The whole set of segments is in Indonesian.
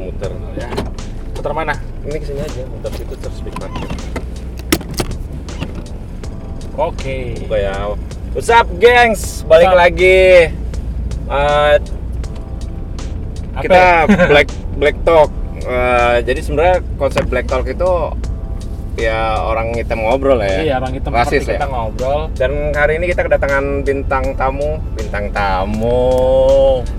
muter. Ya. Putar mana? Ini ke sini aja, muter situ terus speed parkir. Oke. Buka ya. What's up, gengs? Balik What's up? lagi. Apa kita black black talk. Eh, jadi sebenarnya konsep black talk itu ya orang kita ngobrol ya. Iya, orang kita Rasis seperti ya. kita ngobrol. Dan hari ini kita kedatangan bintang tamu, bintang tamu.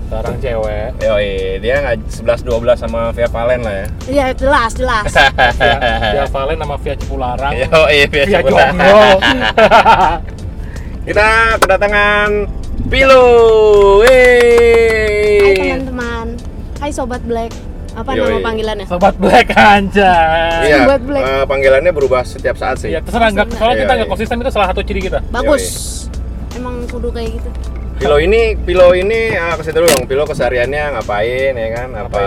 Seorang cewek. Yoi, dia nggak 11 12 sama Via Valen lah ya. Iya jelas jelas. Via, Via Valen sama Via Cipularang. Yoi, Via Via Cipularang. Kita kedatangan Pilu. Hai teman-teman. Hai sobat Black. Apa Yoi. nama panggilannya? Sobat Black anjay. Iya, Sobat Black. eh, panggilannya berubah setiap saat sih. Iya, terserah nggak soalnya Iya, kita nggak iya. konsisten itu salah satu ciri kita. Bagus. Emang kudu kayak gitu. Pilo ini, Pilo ini ah, kasih dulu dong. Pilo kesehariannya ngapain ya kan? Apa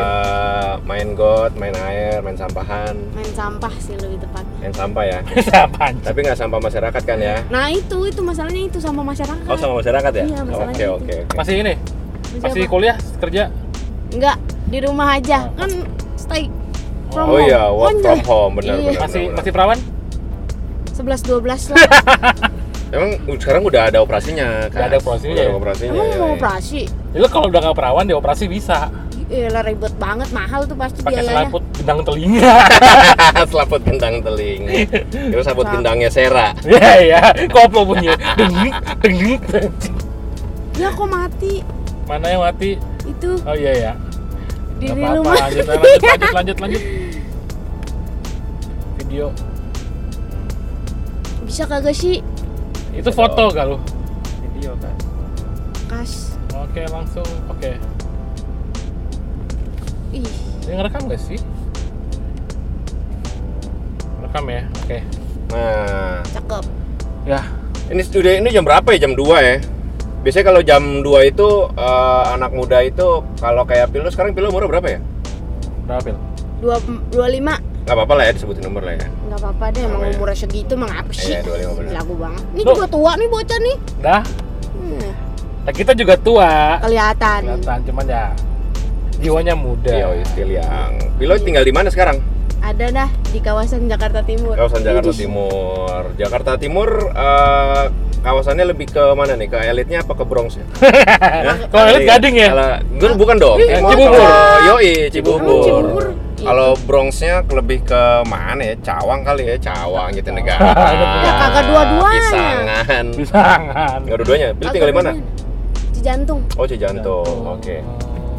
main got, main air, main sampahan, Main sampah sih lebih tepat. main sampah ya. Anjay? Tapi nggak sampah masyarakat kan ya? Nah itu itu masalahnya itu sama masyarakat. Oh sama masyarakat ya? Iya, masalahnya Oke oke oke. Masih ini? Masih Masih kuliah kerja? Enggak di rumah aja kan stay from Oh home. iya, work Anjay. from home benar Iya. benar. Masih benar, masih perawan? 11 12 lah. Emang sekarang udah ada operasinya kan? Udah ada operasinya Udah ada ya? operasinya. Emang ya, mau ya. operasi? Ya, lu kalau udah nggak perawan dioperasi bisa. Iya lah ribet banget mahal tuh pasti Pakai biayanya. selaput gendang telinga. Selaput gendang teling. Itu sabut Selaput. gendangnya Sera. Iya iya, koplo bunyi. Dengik dengik. Ya kok mati Mana yang mati? itu Oh iya ya. Di di apa-apa, rumah. lanjut, lanjut, lanjut, lanjut, lanjut. Video. Bisa kagak sih? Itu foto gak lu? Video kan. Kas. Oke, langsung. Oke. Ih, Ini ngerekam gak sih? Rekam ya? Oke. Nah, cakep. Ya, ini studio ini jam berapa ya? Jam 2 ya? Biasanya kalau jam 2 itu eh, anak muda itu kalau kayak Pilo sekarang Pilo umur berapa ya? berapa pil? Dua dua lima Nggak apa-apa lah ya disebutin nomor lah ya. nggak apa-apa deh emang Oh, iya. umurnya segitu emang apa sih? Iya, 25 bener. Lagu banget. Ini Loh. juga tua nih bocah nih. Dah, Hmm, nah, kita juga tua. kelihatan. Kelihatan, cuman ya jiwanya muda. Iya, iya, still yang. Pilo tinggal di mana sekarang? Ada dah di kawasan Jakarta Timur. Kawasan Jakarta. Timur. Jakarta Timur eh, kawasannya lebih ke mana nih? Ke elitnya apa ke Bronx ya? Hah? Kalau elit Gading ya? Kalau gue bukan dong. Eh, Cibubur. Yoi, Cibubur. Cibubur. Kalau Bronxnya lebih ke mana ya? Cawang kali ya, Cawang gitu negara. Ya, kagak dua-duanya. Pisangan. Pisangan. Enggak dua-duanya. Pilo tinggal di mana? Cijantung. Oh, Cijantung. Oke.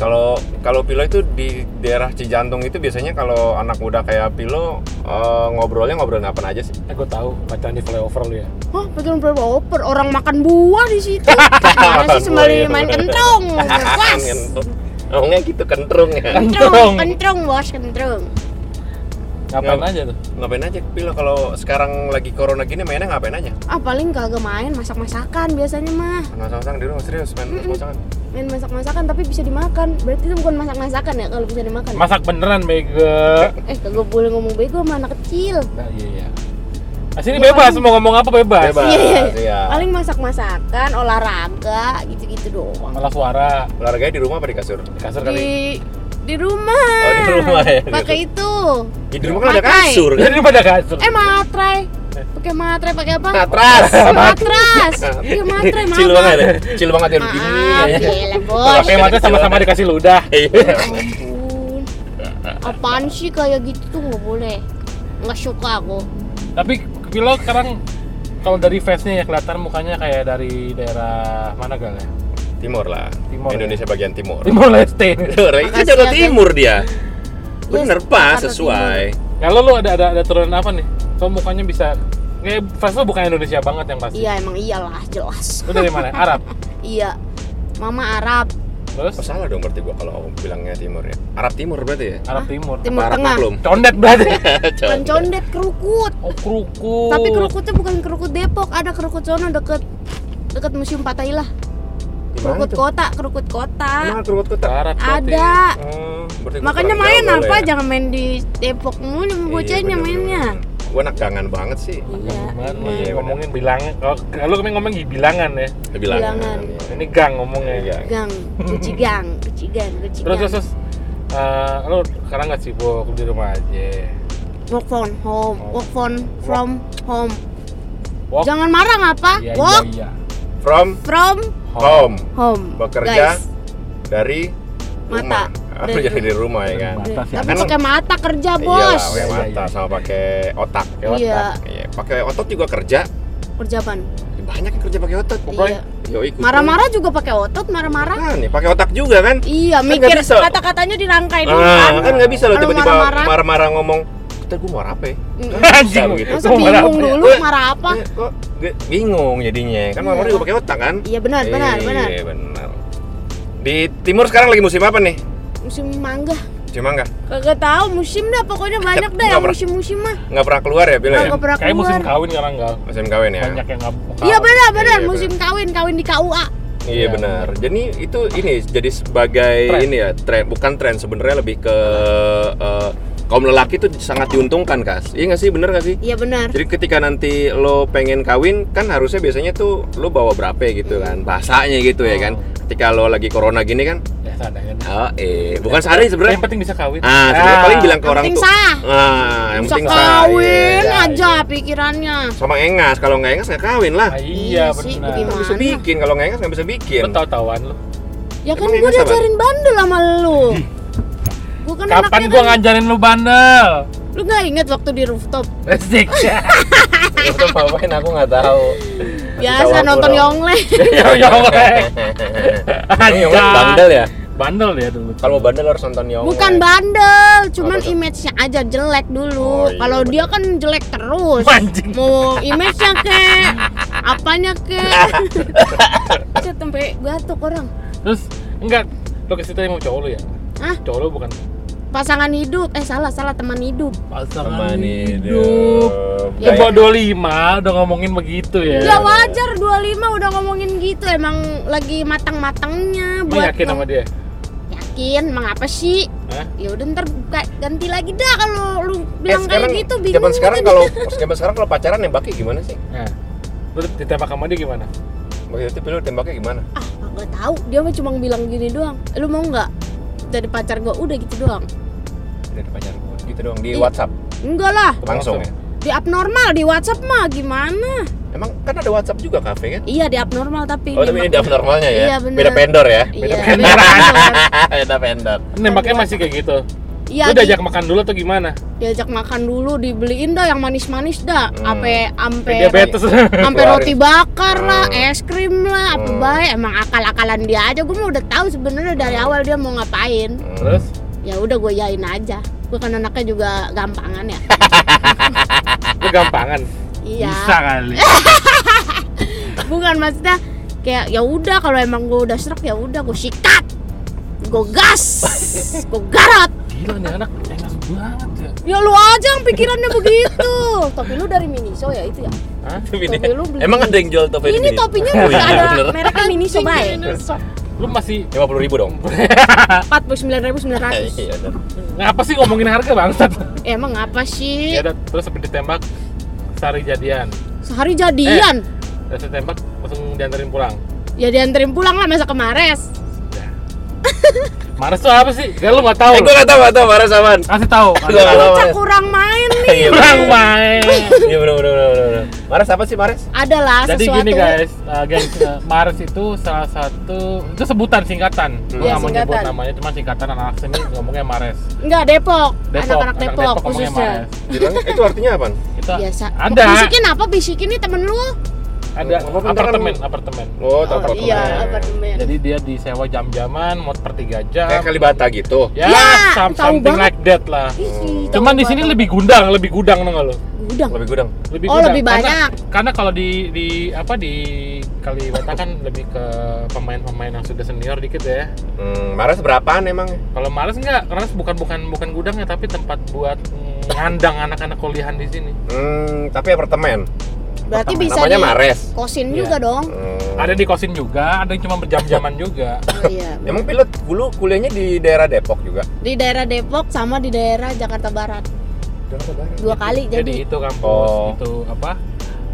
Kalau kalau Pilo itu di daerah Cijantung itu biasanya kalau anak muda kayak Pilo eh, ngobrolnya ngobrolin apa aja sih? Eh, gue tahu bacaan di flyover lu ya. Hah, pegang oper orang makan buah di situ. Mana sih sembari buah, main kentrung. Kentrung. Ngomongnya gitu kentrung ya. Kentrung, kentrung bos, kentrung. Ngapain Ngap- aja tuh? Ngapain aja Pilo kalau sekarang lagi corona gini mainnya ngapain aja? Ah paling kagak main masak-masakan biasanya mah. Masak-masak di rumah serius main Mm-mm. masakan. Main masak-masakan tapi bisa dimakan. Berarti itu bukan masak-masakan ya kalau bisa dimakan. Masak beneran bego. eh kagak boleh ngomong bego sama anak kecil. Nah, iya iya. Nah, sini Ya, bebas paling- mau ngomong apa bebas. Bebas. Iya, iya. iya. Paling masak-masakan, olahraga gitu-gitu doang. Malah suara Olahraganya di rumah apa di kasur? di kasur kali. Di di rumah. Oh, di rumah ya. Pakai itu. Ya, di rumah kan ada kasur kan? Jadi pada kasur. Eh matrai. Pakai matrai pakai apa? Matras. Matras. Pakai matrai, Cil maaf. banget ya. Cil banget ya begini. Ya. gila bos. Pakai mata sama-sama dikasih ludah. Iya. Ya ampun. Apaan sih kayak gitu tuh nggak boleh. Nggak suka aku. Tapi Pilo sekarang kalau dari face-nya ya kelihatan mukanya kayak dari daerah mana gal ya? Timur lah. Timur, ya. Indonesia bagian timur. Timur Leste. Itu Makasih Jawa ya. Timur dia. Bener pas sesuai. Kalau lu ada ada ada turunan apa nih? Kok mukanya bisa Kayak face lu bukan Indonesia banget yang pasti. Iya emang iyalah jelas. Lu dari mana? Arab. Iya. Mama Arab, Terus Oh, salah dong berarti gua kalau bilangnya timur ya. Arab Timur berarti ya? Arab? Timur. Timur Apa Arab Tengah. maklum? Condet berarti. Bukan condet kerukut. Oh, kerukut. Tapi kerukutnya bukan kerukut Depok, ada kerukut sono deket deket Museum Patailah. Kerukut kota, kerukut kota. Mana kerukut kota? Barat. Ada. Oh, gua Makanya main apa? ya. Jangan main di Depok mulu Iya, bocahnya mainnya. Gua anak gangan banget sih. Iya. Banget iya. Iya, ngomongin bilangan. Kalau kalau kami ngomong bilangan ya. Bilangan. Bilangan. Ini gang ngomongnya. Iya. Gang, kuci gang, kuci gang, kuci Terus terus terus. Eh, lu sekarang nggak sibuk di rumah aja. Work from home, Oh. work from from home. Walk. Jangan marah ngapa? Iya, Work iya, iya. From from home. home. Bekerja Guys. dari Mata. rumah. Ah, Dari Dari, dari rumah ya kan. Mata sih. Tapi Kan- pakai mata kerja, Iya Bos. pakai Iya, mata iya. sama pakai otak. Pakai otak. Iya, Iya, pakai otot juga kerja. kerja apaan? Banyak yang kerja pakai otot. Iya. Yoi, kutu. Marah-marah juga pakai otot, marah-marah. Kan nih, pakai otak juga kan? Iya, Kan mikir kata-katanya dirangkai dulu Ah, kan. kan nggak bisa lo Kalau tiba-tiba marah-marah ngomong. Ntar gue marah apa ya? Mm. Bisa Anjing. begitu. Masa Itu marah bingung apa ya? dulu marah apa? Eh, kok gue bingung jadinya. Kan marah Iya. juga pakai otak kan? Iya benar, benar, Iya, benar. benar. Di timur sekarang lagi musim apa nih? Musim mangga. Cuma nggak Kagak tahu musim dah, pokoknya banyak dah yang musim-musim mah. nggak pernah keluar ya Bila ya? Nggak pernah Kayak musim keluar. kawin sekarang nggak. Musim kawin ya? Banyak yang nggak. Iya benar, benar, Iya, musim kawin, kawin di KUA. Iya Iya, benar. Jadi itu ini jadi sebagai Tren. ini ya tren bukan tren sebenarnya lebih ke eh, kaum lelaki itu sangat diuntungkan kas. Iya nggak sih bener nggak sih? Iya benar. Jadi ketika nanti lo pengen kawin kan harusnya biasanya tuh lo bawa berapa gitu kan bahasanya gitu ya kan. Ketika lo lagi corona gini kan, Ya seadanya. oh eh bukan sehari Yang sebenarnya. penting bisa kawin. Ah sebenarnya paling bilang ke Yang orang penting tuh. sah. Ah yang Bisa penting sah. kawin iya. aja pikirannya. Sama engas kalau nggak engas nggak kawin lah. Ah, iya sih, benar. bisa bikin kalau nggak engas nggak bisa bikin. Tahu-tahuan lu. Ya kan gue yang diajarin bandel sama lu. Gue kan Kapan gua kan- ngajarin lu bandel? Lu gak inget waktu di rooftop? Asik. Itu ngapain aku nggak tahu. Biasa nonton. Yongle. Yo yo. Ini yang bandel ya? Bandel ya dulu. Kalau bandel harus nonton Yongle. Bukan bandel, cuman image-nya aja jelek dulu. Oh, iya, Kalau dia kan jelek terus. Anjing. Mau image-nya ke apanya ke. Sampai gatuk orang. Terus enggak lu ke situ mau cowok lu ya? Hah? Cowok lu bukan Pasangan hidup. Eh salah, salah teman hidup. pasangan Teman hidup. Ya, Ya, bawa 25 udah ngomongin begitu ya. Ya wajar 25 udah ngomongin gitu emang lagi matang-matangnya buat yakin sama dia? yakin emang apa sih? Hah? Ya udah ntar ga- ganti lagi dah kalau lu Eh, bilang sekarang, kayak gitu bingung. zaman sekarang kalau zaman sekarang kalau pacaran nembaknya gimana sih? Nah, lu ditembak sama dia gimana? Waktu itu lu tembaknya gimana? ah nggak tahu dia mah cuma bilang gini doang "Eh, lu mau nggak jadi pacar gua udah gitu doang Dari pacar gua. gitu dong di Ih. WhatsApp enggak lah langsung ya. di abnormal di WhatsApp mah gimana Emang kan ada WhatsApp juga kafe kan? iya di abnormal tapi Oh tapi ini di normalnya ya? Iya, bener. Beda vendor ya? iya Beda beda vendor. Beda vendor. Nembaknya masih kayak gitu. iya lu di- diajak makan dulu atau gimana? diajak makan dulu dibeliin dah yang manis-manis dah Hmm. ampe ampe Diabetes. sampai roti bakar lah Hmm. es krim lah apa Hmm. baik emang akal-akalan dia aja gue mah udah tahu sebenarnya dari awal dia mau ngapain Hmm. Terus ya udah gue yain aja. Gue kan anaknya juga gampangan ya? Lu gampangan. iya. Bisa kali. bukan maksudnya kayak ya udah kalau emang gue udah serak ya udah gue sikat. Gue gas. Gue garot. Gila nih anak enak banget ya. ya lu aja yang pikirannya begitu. Tapi lu dari Miniso ya itu ya? Hah? Topi lu beli- Emang ada yang jual topi ini topinya Oh, iya, ada mereknya Miniso baik Lu masih Lima puluh ribu dong. empat puluh sembilan ribu sembilan ratus Iya, bener. ngapa sih ngomongin harga bangsat? emang apa sih Ya terus sampai ditembak sehari jadian. sehari jadian Terus ditembak langsung diantarin pulang. ya dianterin pulang lah masa kemares Ya. Mares tuh apa sih? Gak lu nggak tahu. Eh, gua nggak tahu, nggak tahu marah samaan. Kasih. Bocah Mares. kurang main nih Iya, Kurang bener. main. Iya benar benar benar benar. Mares apa sih Mares? adalah Jadi sesuatu gini guys, uh, guys, uh, Mares itu salah satu itu sebutan singkatan. Gua Iya, nggak mau nyebut namanya, cuma singkatan anak sini ngomongnya Mares. enggak Depok, Depok, anak-anak anak Depok, Depok ngomongnya khususnya Mares. Bilang itu artinya apa? Kita biasa ada bisikin apa bisikin nih temen lu ada apartemen, kan- apartemen. Oh, Oh, apartemen. iya apartemen Jadi dia disewa jam-jaman, mau per 3 jam. Kayak Kalibata gitu. Ya, Ya, some- something banget. like that lah. Ih, Cuman di sini lebih gudang, lebih gudang nggak lo? gudang Lebih gudang. Lebih Oh, gudang. lebih Karena- banyak. Karena, kalau di di apa di Kalibata kan lebih ke pemain-pemain yang sudah senior dikit ya. Hmm, Mares berapaan emang? Kalau Mares enggak, karena bukan bukan bukan gudangnya tapi tempat buat ngandang anak-anak kuliahan di sini. Hmm, tapi apartemen berarti bisa namanya di Mares. kosin yeah. juga dong. Hmm. ada di kosin juga ada yang cuma berjam-jaman juga. Oh, iya. Emang pilot dulu kuliahnya di daerah Depok juga? Di daerah Depok sama di daerah Jakarta Barat. Dua kali jadi, jadi. itu kampus oh. itu apa?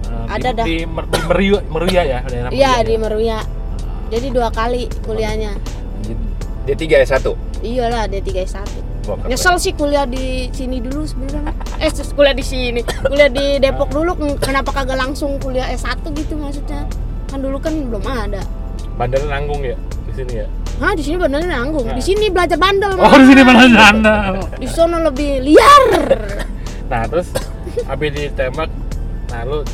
Eh, ada di, di, Meruya, Meruya ya daerah iya ya. di Meruya. Jadi dua kali kuliahnya. D3 S1 iyalah D3 S1 Bokap Nyesel sih kuliah di sini dulu sebenarnya. Eh kuliah di sini, kuliah di Depok dulu kenapa kagak langsung kuliah S1 gitu maksudnya? Kan dulu kan belum ada. Bandel nanggung ya di sini ya? Hah, di sini bandarnya nanggung. Nah. Oh, di sini belajar bandel. Oh, di sini bandel bandel. Di sana lebih liar. nah, terus habis ditembak, nah lu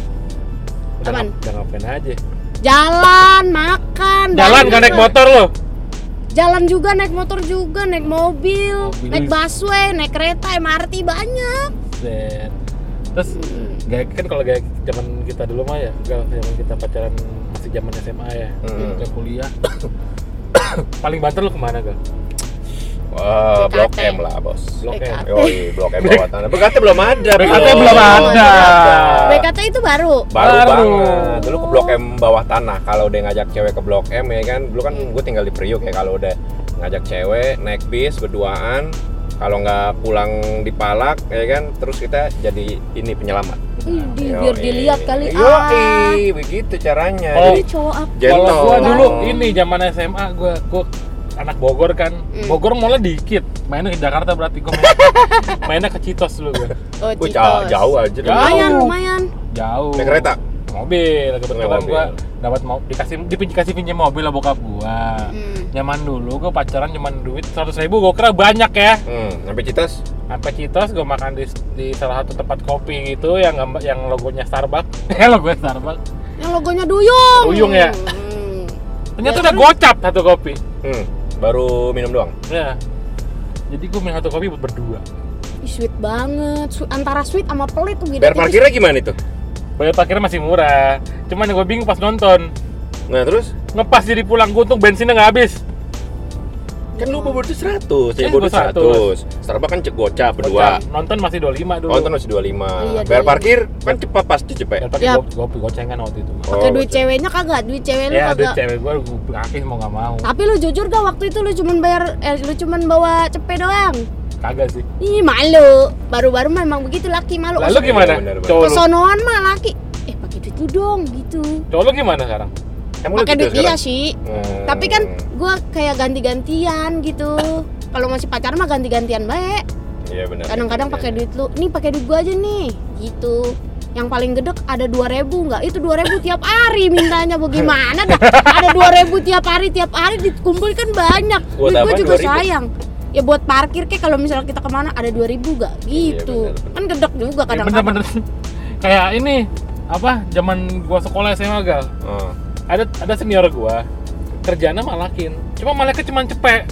udah, Apaan? udah ngapain aja? Jalan, makan. Jalan, gak naik motor lo? Jalan juga, naik motor juga, naik mobil, Mobil. naik busway, naik kereta, MRT banyak. Set. Terus gak kan kalau gak zaman kita dulu mah ya, gak zaman kita pacaran masih zaman SMA ya, Hmm. ke kuliah. Paling banter lu ke mana gal? Wah, blok. M lah bos. Blok M. Yoi, blok M bawah tanah. BKT belum ada. BKT Bro. belum ada. BKT itu baru. Baru, Baru. banget. Dulu ke blok M bawah tanah. Kalau udah ngajak cewek ke blok M ya kan. Dulu kan gue tinggal di Priuk ya. Kalau udah ngajak cewek naik bis berduaan. Kalau nggak pulang di Palak ya kan. Terus kita jadi ini penyelamat. Yoi. biar dilihat kali Yoi, ah. begitu caranya. Oh. Ini Jadi cowok apa? Kalau gua dulu ini zaman SMA gua gua anak Bogor kan. Hmm. Bogor mulai dikit. Mainnya ke Jakarta berarti gua main, mainnya ke Citos dulu gua. Oh, Gue Citos. jauh aja. dulu. Lumayan, Jauh. lumayan. Jauh. Naik kereta. Mobil. Kebetulan gua dapat mau dikasih dikasih pinjam mobil lah bokap gua. Hmm. Zaman dulu gua pacaran cuman duit 100 ribu gua kira banyak ya. Hmm, sampai Citos. Sampai Citos gua makan di, di salah satu tempat kopi gitu yang gambar yang logonya Starbucks. Ya logonya Starbucks. Yang logonya Duyung. Duyung ya? Hmm. Ternyata Ya, udah terus? gocap satu kopi. Hmm, baru minum doang. Ya. Jadi gua minum satu kopi buat berdua. Ih, sweet banget. Su- Antara sweet sama pelit tuh beda Bayar parkirnya gimana itu? Bayar parkirnya masih murah. Cuman yang gue bingung pas nonton. Nah terus Ngepas jadi pulang gue untung bensinnya nggak habis. Kan lu bawa duit 100, Eh, ya bawa duit gua 100. Starbucks kan cek gocap berdua. Nonton masih 25 dulu. Nonton masih 25. Iya, Bayar iya. parkir kan cepat pasti cepet. Bayar parkir Yap. gue gue gocengan waktu itu. Oh, Pakai duit gocap. ceweknya kagak, duit cewek lu Ya duit cewek gue gue kaki mau nggak mau. Tapi lu jujur gak waktu itu lu cuman bayar eh lu cuman bawa cepet doang. Kagak sih. Ih malu. Baru-baru memang begitu laki malu. Lalu Iya, gimana? Kesonoan mah laki. Eh pakai duit lu dong gitu. cowok lu gimana sekarang? Emang Pakai gitu duit dia sih. Hmm. Tapi kan gua kayak ganti-gantian gitu. Kalau masih pacaran mah ganti-gantian baik. Iya benar. Kadang-kadang pakai duit lu. Nih pakai duit gua aja nih. Gitu. Yang paling gedek ada 2000 nggak? Itu 2000 tiap hari mintanya bagaimana dah? Ada 2000 tiap hari tiap hari dikumpulkan banyak. Duit gua apa juga 2.000? sayang. Ya buat parkir kek kalau misalnya kita ke mana ada 2000 gak? Iya, Gitu. bener, bener. Kan gedek juga Ya, kadang-kadang. Bener-bener kayak ini apa? Zaman gua sekolah SMA gal. Oh. Ada ada senior gua kerjanya malakin. Cuma malaknya cuma cepet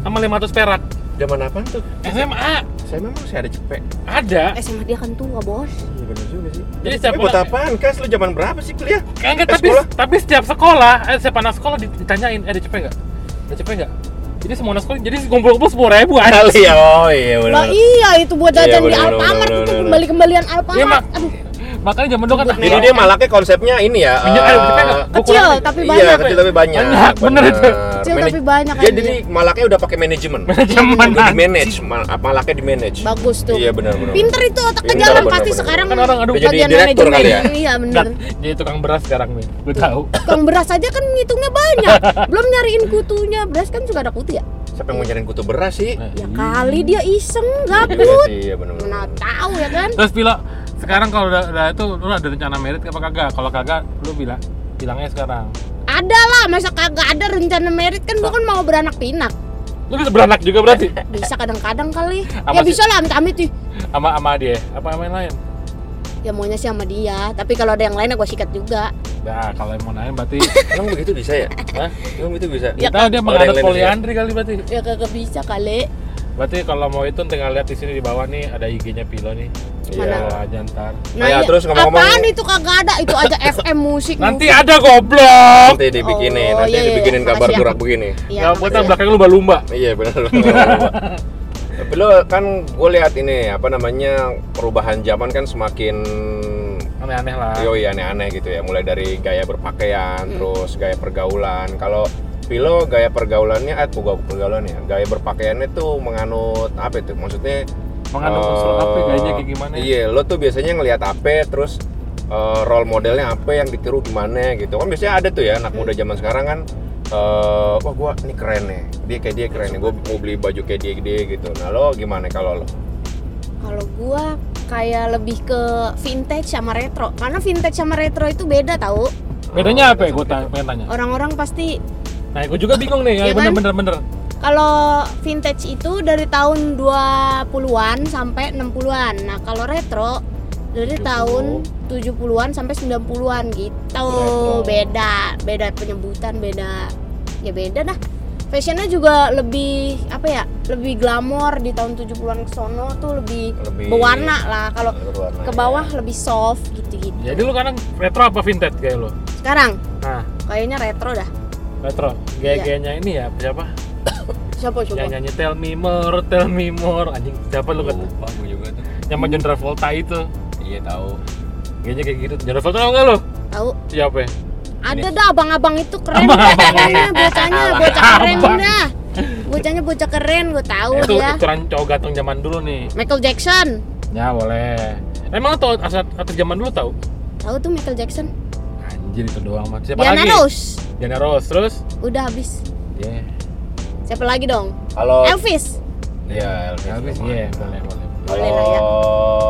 sama 500 perak. Zaman apa tuh? SMA Saya memang masih ada cepet. ada. SMA dia kan tua, Bos. Iya benar juga sih. Jadi setiap buat apaan? Kas lu zaman berapa sih kuliah? Enggak, Eh, tapi sekolah? tapi setiap sekolah, eh, setiap anak sekolah ditanyain, eh ada cepet nggak? Ada cepet nggak? Jadi semua anak sekolah, jadi kumpul-kumpul sepuluh ribu aja. Kali ya. Oh iya benar. Lah iya itu buat Iya, jajan di bener, bener, Alfamart itu bener. kembali-kembalian Alfamart. Iya mak, Aduh, makanya zaman dulu kan. Jadi dia malaknya konsepnya ini ya. Minyak? Gua Kecil, tapi Iya, banyak. kecil tapi banyak. Banyak, bener itu. Kecil tapi banyak Dia jadi malaknya udah pakai manajemen. Manajemen, di manage, mal- malaknya di manage. bagus tuh. Iya benar benar. Pinter itu otaknya jalan pasti bener, sekarang. Kan orang, aduh, bagian direktur manajemen. kali ya? Iya Dan bener. jadi tukang beras sekarang nih, gue tahu. Tukang beras aja kan ngitungnya banyak. Belum nyariin kutunya. Beras kan juga ada kutu ya? Siapa yang mau nyariin kutu beras sih? Nah, Ya kali dia iseng Iya gabut. sih, iya benar benar. Mana tahu ya kan? Terus Pilo, sekarang kalau udah, udah itu lu ada rencana merit apa kagak? Kalau kagak, lu bilang bilangnya sekarang. Ada lah, masa kagak ada rencana merit kan gua kan mau beranak pinak. Lu bisa beranak juga berarti Bisa kadang-kadang kali. Apa ya sih? bisa lah amit-amit sih. sama sama dia, apa sama yang lain? Ya maunya sih sama dia, tapi kalau ada yang lain ya gua sikat juga. Nah, kalau yang mau lain berarti Emang begitu bisa ya? Hah? Emang itu bisa? Ya, kita dia lain poliandri kali berarti. Ya kagak bisa kali. Berarti kalau mau itu tinggal lihat di sini di bawah nih ada IG-nya Pilo nih. Iya. Aja ntar. Nah, ya, ya, terus ngomong-ngomong- apaan itu kagak ada? Itu aja FM musik. Nanti musik. ada goblok. Nanti dibikinin, Oh, nanti iya, iya, dibikinin iya. kabar Makasih ya. gerak begini. Iya, Enggak buat makasih. belakang lu lumba-lumba. Iya benar. Tapi lo kan gue lihat ini apa namanya perubahan zaman kan semakin Aneh-aneh lah. yoi aneh-aneh gitu ya. Mulai dari gaya berpakaian, Hmm. terus gaya pergaulan. Kalau Pilo gaya pergaulannya, eh bukan pergaulannya, gaya berpakaiannya tuh menganut apa itu? Maksudnya Menganut unsur apa gayanya kayak gimana? Iya, lo tuh biasanya ngelihat apa, terus eh, role modelnya apa yang ditiru gimana gitu. Kan biasanya ada tuh ya anak muda zaman sekarang kan eh wah gua ini keren nih dia kayak dia keren nih gue mau beli baju kayak dia dia gitu nah lo gimana kalau lo Kalau gua kayak lebih ke vintage sama retro. Karena vintage sama retro itu beda tahu. Bedanya apa ya? Gue tanya. Orang-orang pasti Nah, gue juga bingung nih. Ya, Iya kan? bener, bener, bener. kalau vintage itu dari tahun 20-an sampai 60-an. Nah, kalau retro dari 70. tahun 70-an sampai 90-an gitu. Retro. Beda, beda penyebutan, beda. Ya beda dah. Fashionnya juga lebih apa ya? Lebih glamor di tahun 70-an ke sono tuh lebih, Lebih- berwarna lah. Kalau ke bawah lebih soft gitu-gitu. Jadi lu kadang retro apa vintage kayak lu? Sekarang Nah, kayaknya retro dah. Retro. Gaya-gayanya ini ya, siapa? Siapa coba? Yang nyanyi Tell Me More, Tell Me More. Anjing, siapa lu kata? lupa gue juga tuh Yang sama John Travolta itu. iya tahu Gayanya kayak gitu. John Travolta tau nggak lu? Tahu? Siapa ya? Ada dah abang-abang itu keren Abang-abang. bocahnya, bocahnya bocah keren dah. Bocahnya bocah keren, gue tahu itu dia. ukuran cowok ganteng zaman dulu nih. Michael Jackson. Ya boleh. Emang lu tau asal atau zaman dulu tau? Tahu tuh Michael Jackson. Anjir itu doang mah. Siapa Diana lagi? Rose. Diana Rose terus? Udah habis. Iya. Siapa lagi dong? kalau Elvis. iya Elvis Elvis, iya boleh boleh. Boleh lah ya. kalau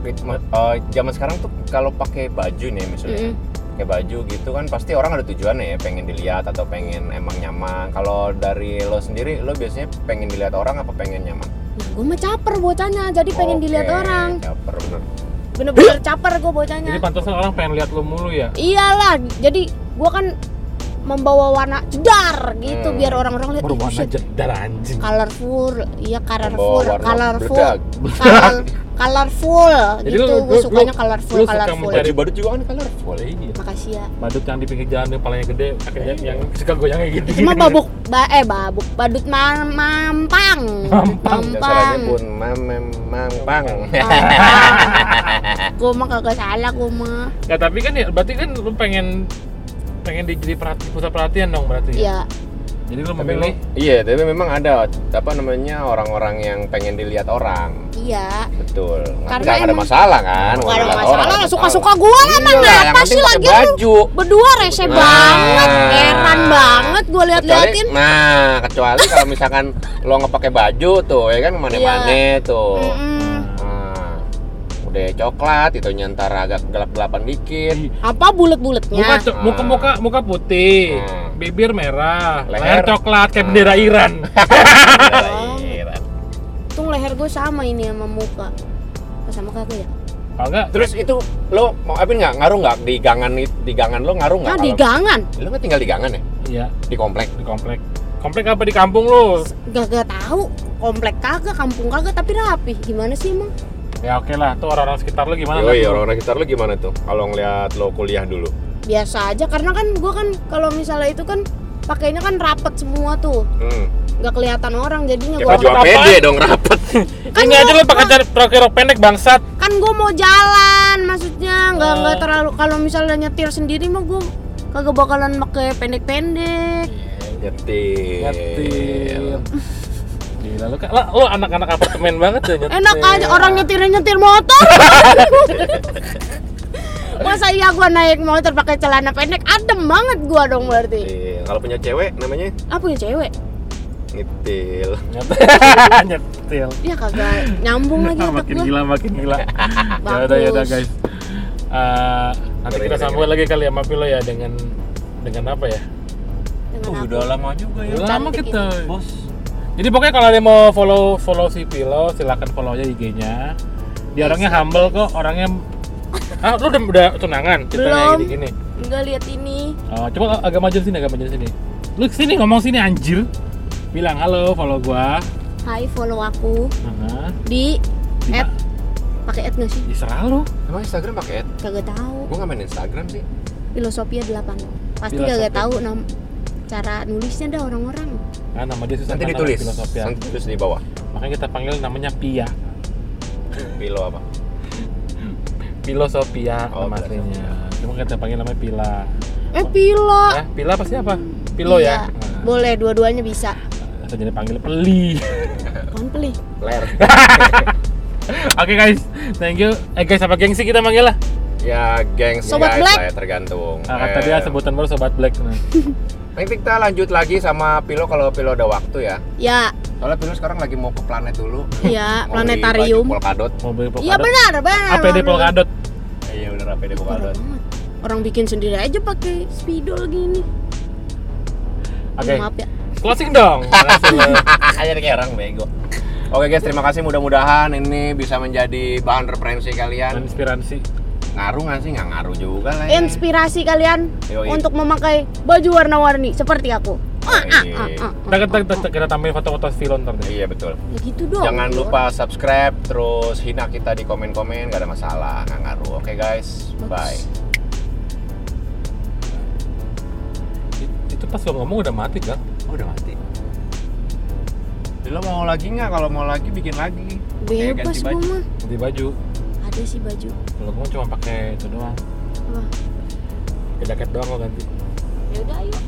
ritme- eh, zaman sekarang tuh kalau pakai baju nih misalnya Mm-mm. pakai baju gitu kan pasti orang ada tujuannya ya pengen dilihat atau pengen emang nyaman kalau dari lo sendiri lo biasanya pengen dilihat orang apa pengen nyaman Nah, gue mah caper bocahnya, jadi pengen Oke, dilihat orang. caper bener Bener-bener caper gue bocahnya. Jadi pantasnya orang pengen lihat lu mulu ya. Iyalah, jadi gue kan membawa warna jedar gitu Hmm. biar orang-orang lihat "Ih, Berwarna buset, jedar anjing. colorful iya colorful warna colorful colorful. Jadi gitu lu- gue sukanya lu- colorful lu suka colorful. mencari- baju badut juga kan? Colorful Iya. makasih ya. Badut yang di pinggir jalan yang palanya gede, kakinya yang suka goyangnya gitu. cuma babuk ba eh babuk badut ma mampang. Mampang. salahnya pun mam mampang. Gue mah kagak salah gue mah. Ya tapi kan ya berarti kan lu pengen pengen di- jadi perhati, pusat perhatian dong berarti. ya? Jadi lu memilih? iya tapi memang ada apa namanya orang-orang yang pengen dilihat orang iya. Betul. Karena nggak ada masalah kan? gak ada masalah. orang, suka-suka gue lah Iya, emang yang apa sih lagi? lu baju. Berdua rese Nah. banget heran banget gue liat-liatin. Kecuali- nah kecuali kalau misalkan lo nggak pakai baju tuh ya kan? Mana-mana tuh. Mm-mm. Nah, udah coklat itu nyantar agak gelap-gelapan dikit. Apa bulet-buletnya muka muka muka muka putih, Hmm. bibir merah, Leher. leher coklat kayak Hmm. bendera Iran. Iya. Leher gue sama ini sama muka. Apa sama kagak ya? Kalau enggak terus itu lo mau apa nggak? Ngaruh nggak? Di gangan di gangan lo ngaruh nggak nah di gangan? Lo nggak tinggal di gangan ya? Iya. Di komplek? Di komplek. Komplek apa di kampung lu? gak tahu. Komplek kagak kampung kagak tapi rapi. Gimana sih emang? Ya oke lah, tuh orang-orang sekitar lu gimana? Liat lu? orang-orang sekitar lo gimana tuh? Kalau ngeliat lo kuliah dulu? Biasa aja karena kan gue kan kalau misalnya itu kan pakainya kan rapet semua tuh hmm. nggak kelihatan orang jadinya ya gua baju APD apaan? dong rapet Kan Ini aja gua- lu pakai cari pakai rok pendek bangsat. kan gue mau jalan maksudnya nggak nggak Oh. terlalu kalau misalnya nyetir sendiri mah gue kagak bakalan pakai pendek-pendek nyetir Nyetir. Gila lu kan lu anak-anak apartemen banget tuh nyetir. enak aja orang nyetirnya nyetir motor masa iya gue naik motor pakai celana pendek adem banget gue dong berarti Iya, kalau punya cewek namanya apa ya cewek nyetil nyetir. ya kagak nyambung lagi Ah, makin gila makin gila. ya udah ya udah guys. Eh, nanti kita sambung lagi kali ya sama Pilo ya dengan dengan apa ya? dengan Oh, aku. udah lama juga ya Udah lama kita. bos Jadi pokoknya kalau ada yang mau follow follow si Pilo, silakan follow aja IG-nya. Dia orangnya humble kok, orangnya Ah, lu udah, udah tunangan ceritanya gini-gini. Enggak lihat ini Oh, coba agak maju sini, agak maju sini. Lu sini ngomong sini anjir. Bilang halo, follow gua. Hai follow aku Nah, di Di at pakai at nggak sih Isra lu. emang Instagram pakai ad kagak tahu gue nggak main Instagram sih filosofia 8 pasti Filosofia. kagak tahu nam cara nulisnya dah orang-orang Nah, nama dia susah nanti kan, ditulis Filosofi. nanti ditulis di bawah Makanya kita panggil namanya Pia. pilo apa Filosofia Oh, nama Filosofia. aslinya. Cuma kita panggil namanya Pila. eh pila Ya, Pila pasti apa? Pilo Iya, ya. Nah, boleh dua-duanya bisa atau jadi panggil Peli. kan peli ler Oke guys, thank you. Eh guys, apa gengsi kita manggil lah? ya gengs Sobat guys Black. lah ya tergantung Nah, kata Eh, dia sebutan baru sobat black. Nah. Nanti kita lanjut lagi sama Pilo kalau Pilo ada waktu ya. Ya, Soalnya Pilo sekarang lagi mau ke planet dulu. ya Mau beli planetarium. Polkadot. Mau beli Iya polkadot. benar, benar. APD benar. polkadot. Iya bener APD Polkadot. Orang bikin sendiri aja pakai spidol gini. Oke. Maaf ya. Closing dong. Jadi kayak orang bego. Oke guys, terima kasih mudah-mudahan ini bisa menjadi bahan referensi kalian. Inspirasi. Ngaruh nggak sih? Nggak ngaruh juga lah ya. Inspirasi kalian Yoi. untuk memakai baju warna-warni seperti aku. Ah, ah, ah, ah, Kita, kita, kita, kita tambahin foto-foto filon ntar deh. Iya betul. Ya gitu dong. Jangan lupa subscribe, terus hina kita di komen-komen, gak ada masalah, nggak ngaruh. Oke guys, bye. Pas lo ngomong udah mati kan? Oh, udah mati. Jadi lo mau lagi nggak? Kalau mau lagi bikin lagi. Eh, Bebas baju. mah. Ganti baju. Ada sih baju. Kalau gue cuma pakai itu doang. Wah, jaket doang lo ganti. ya udah ayo.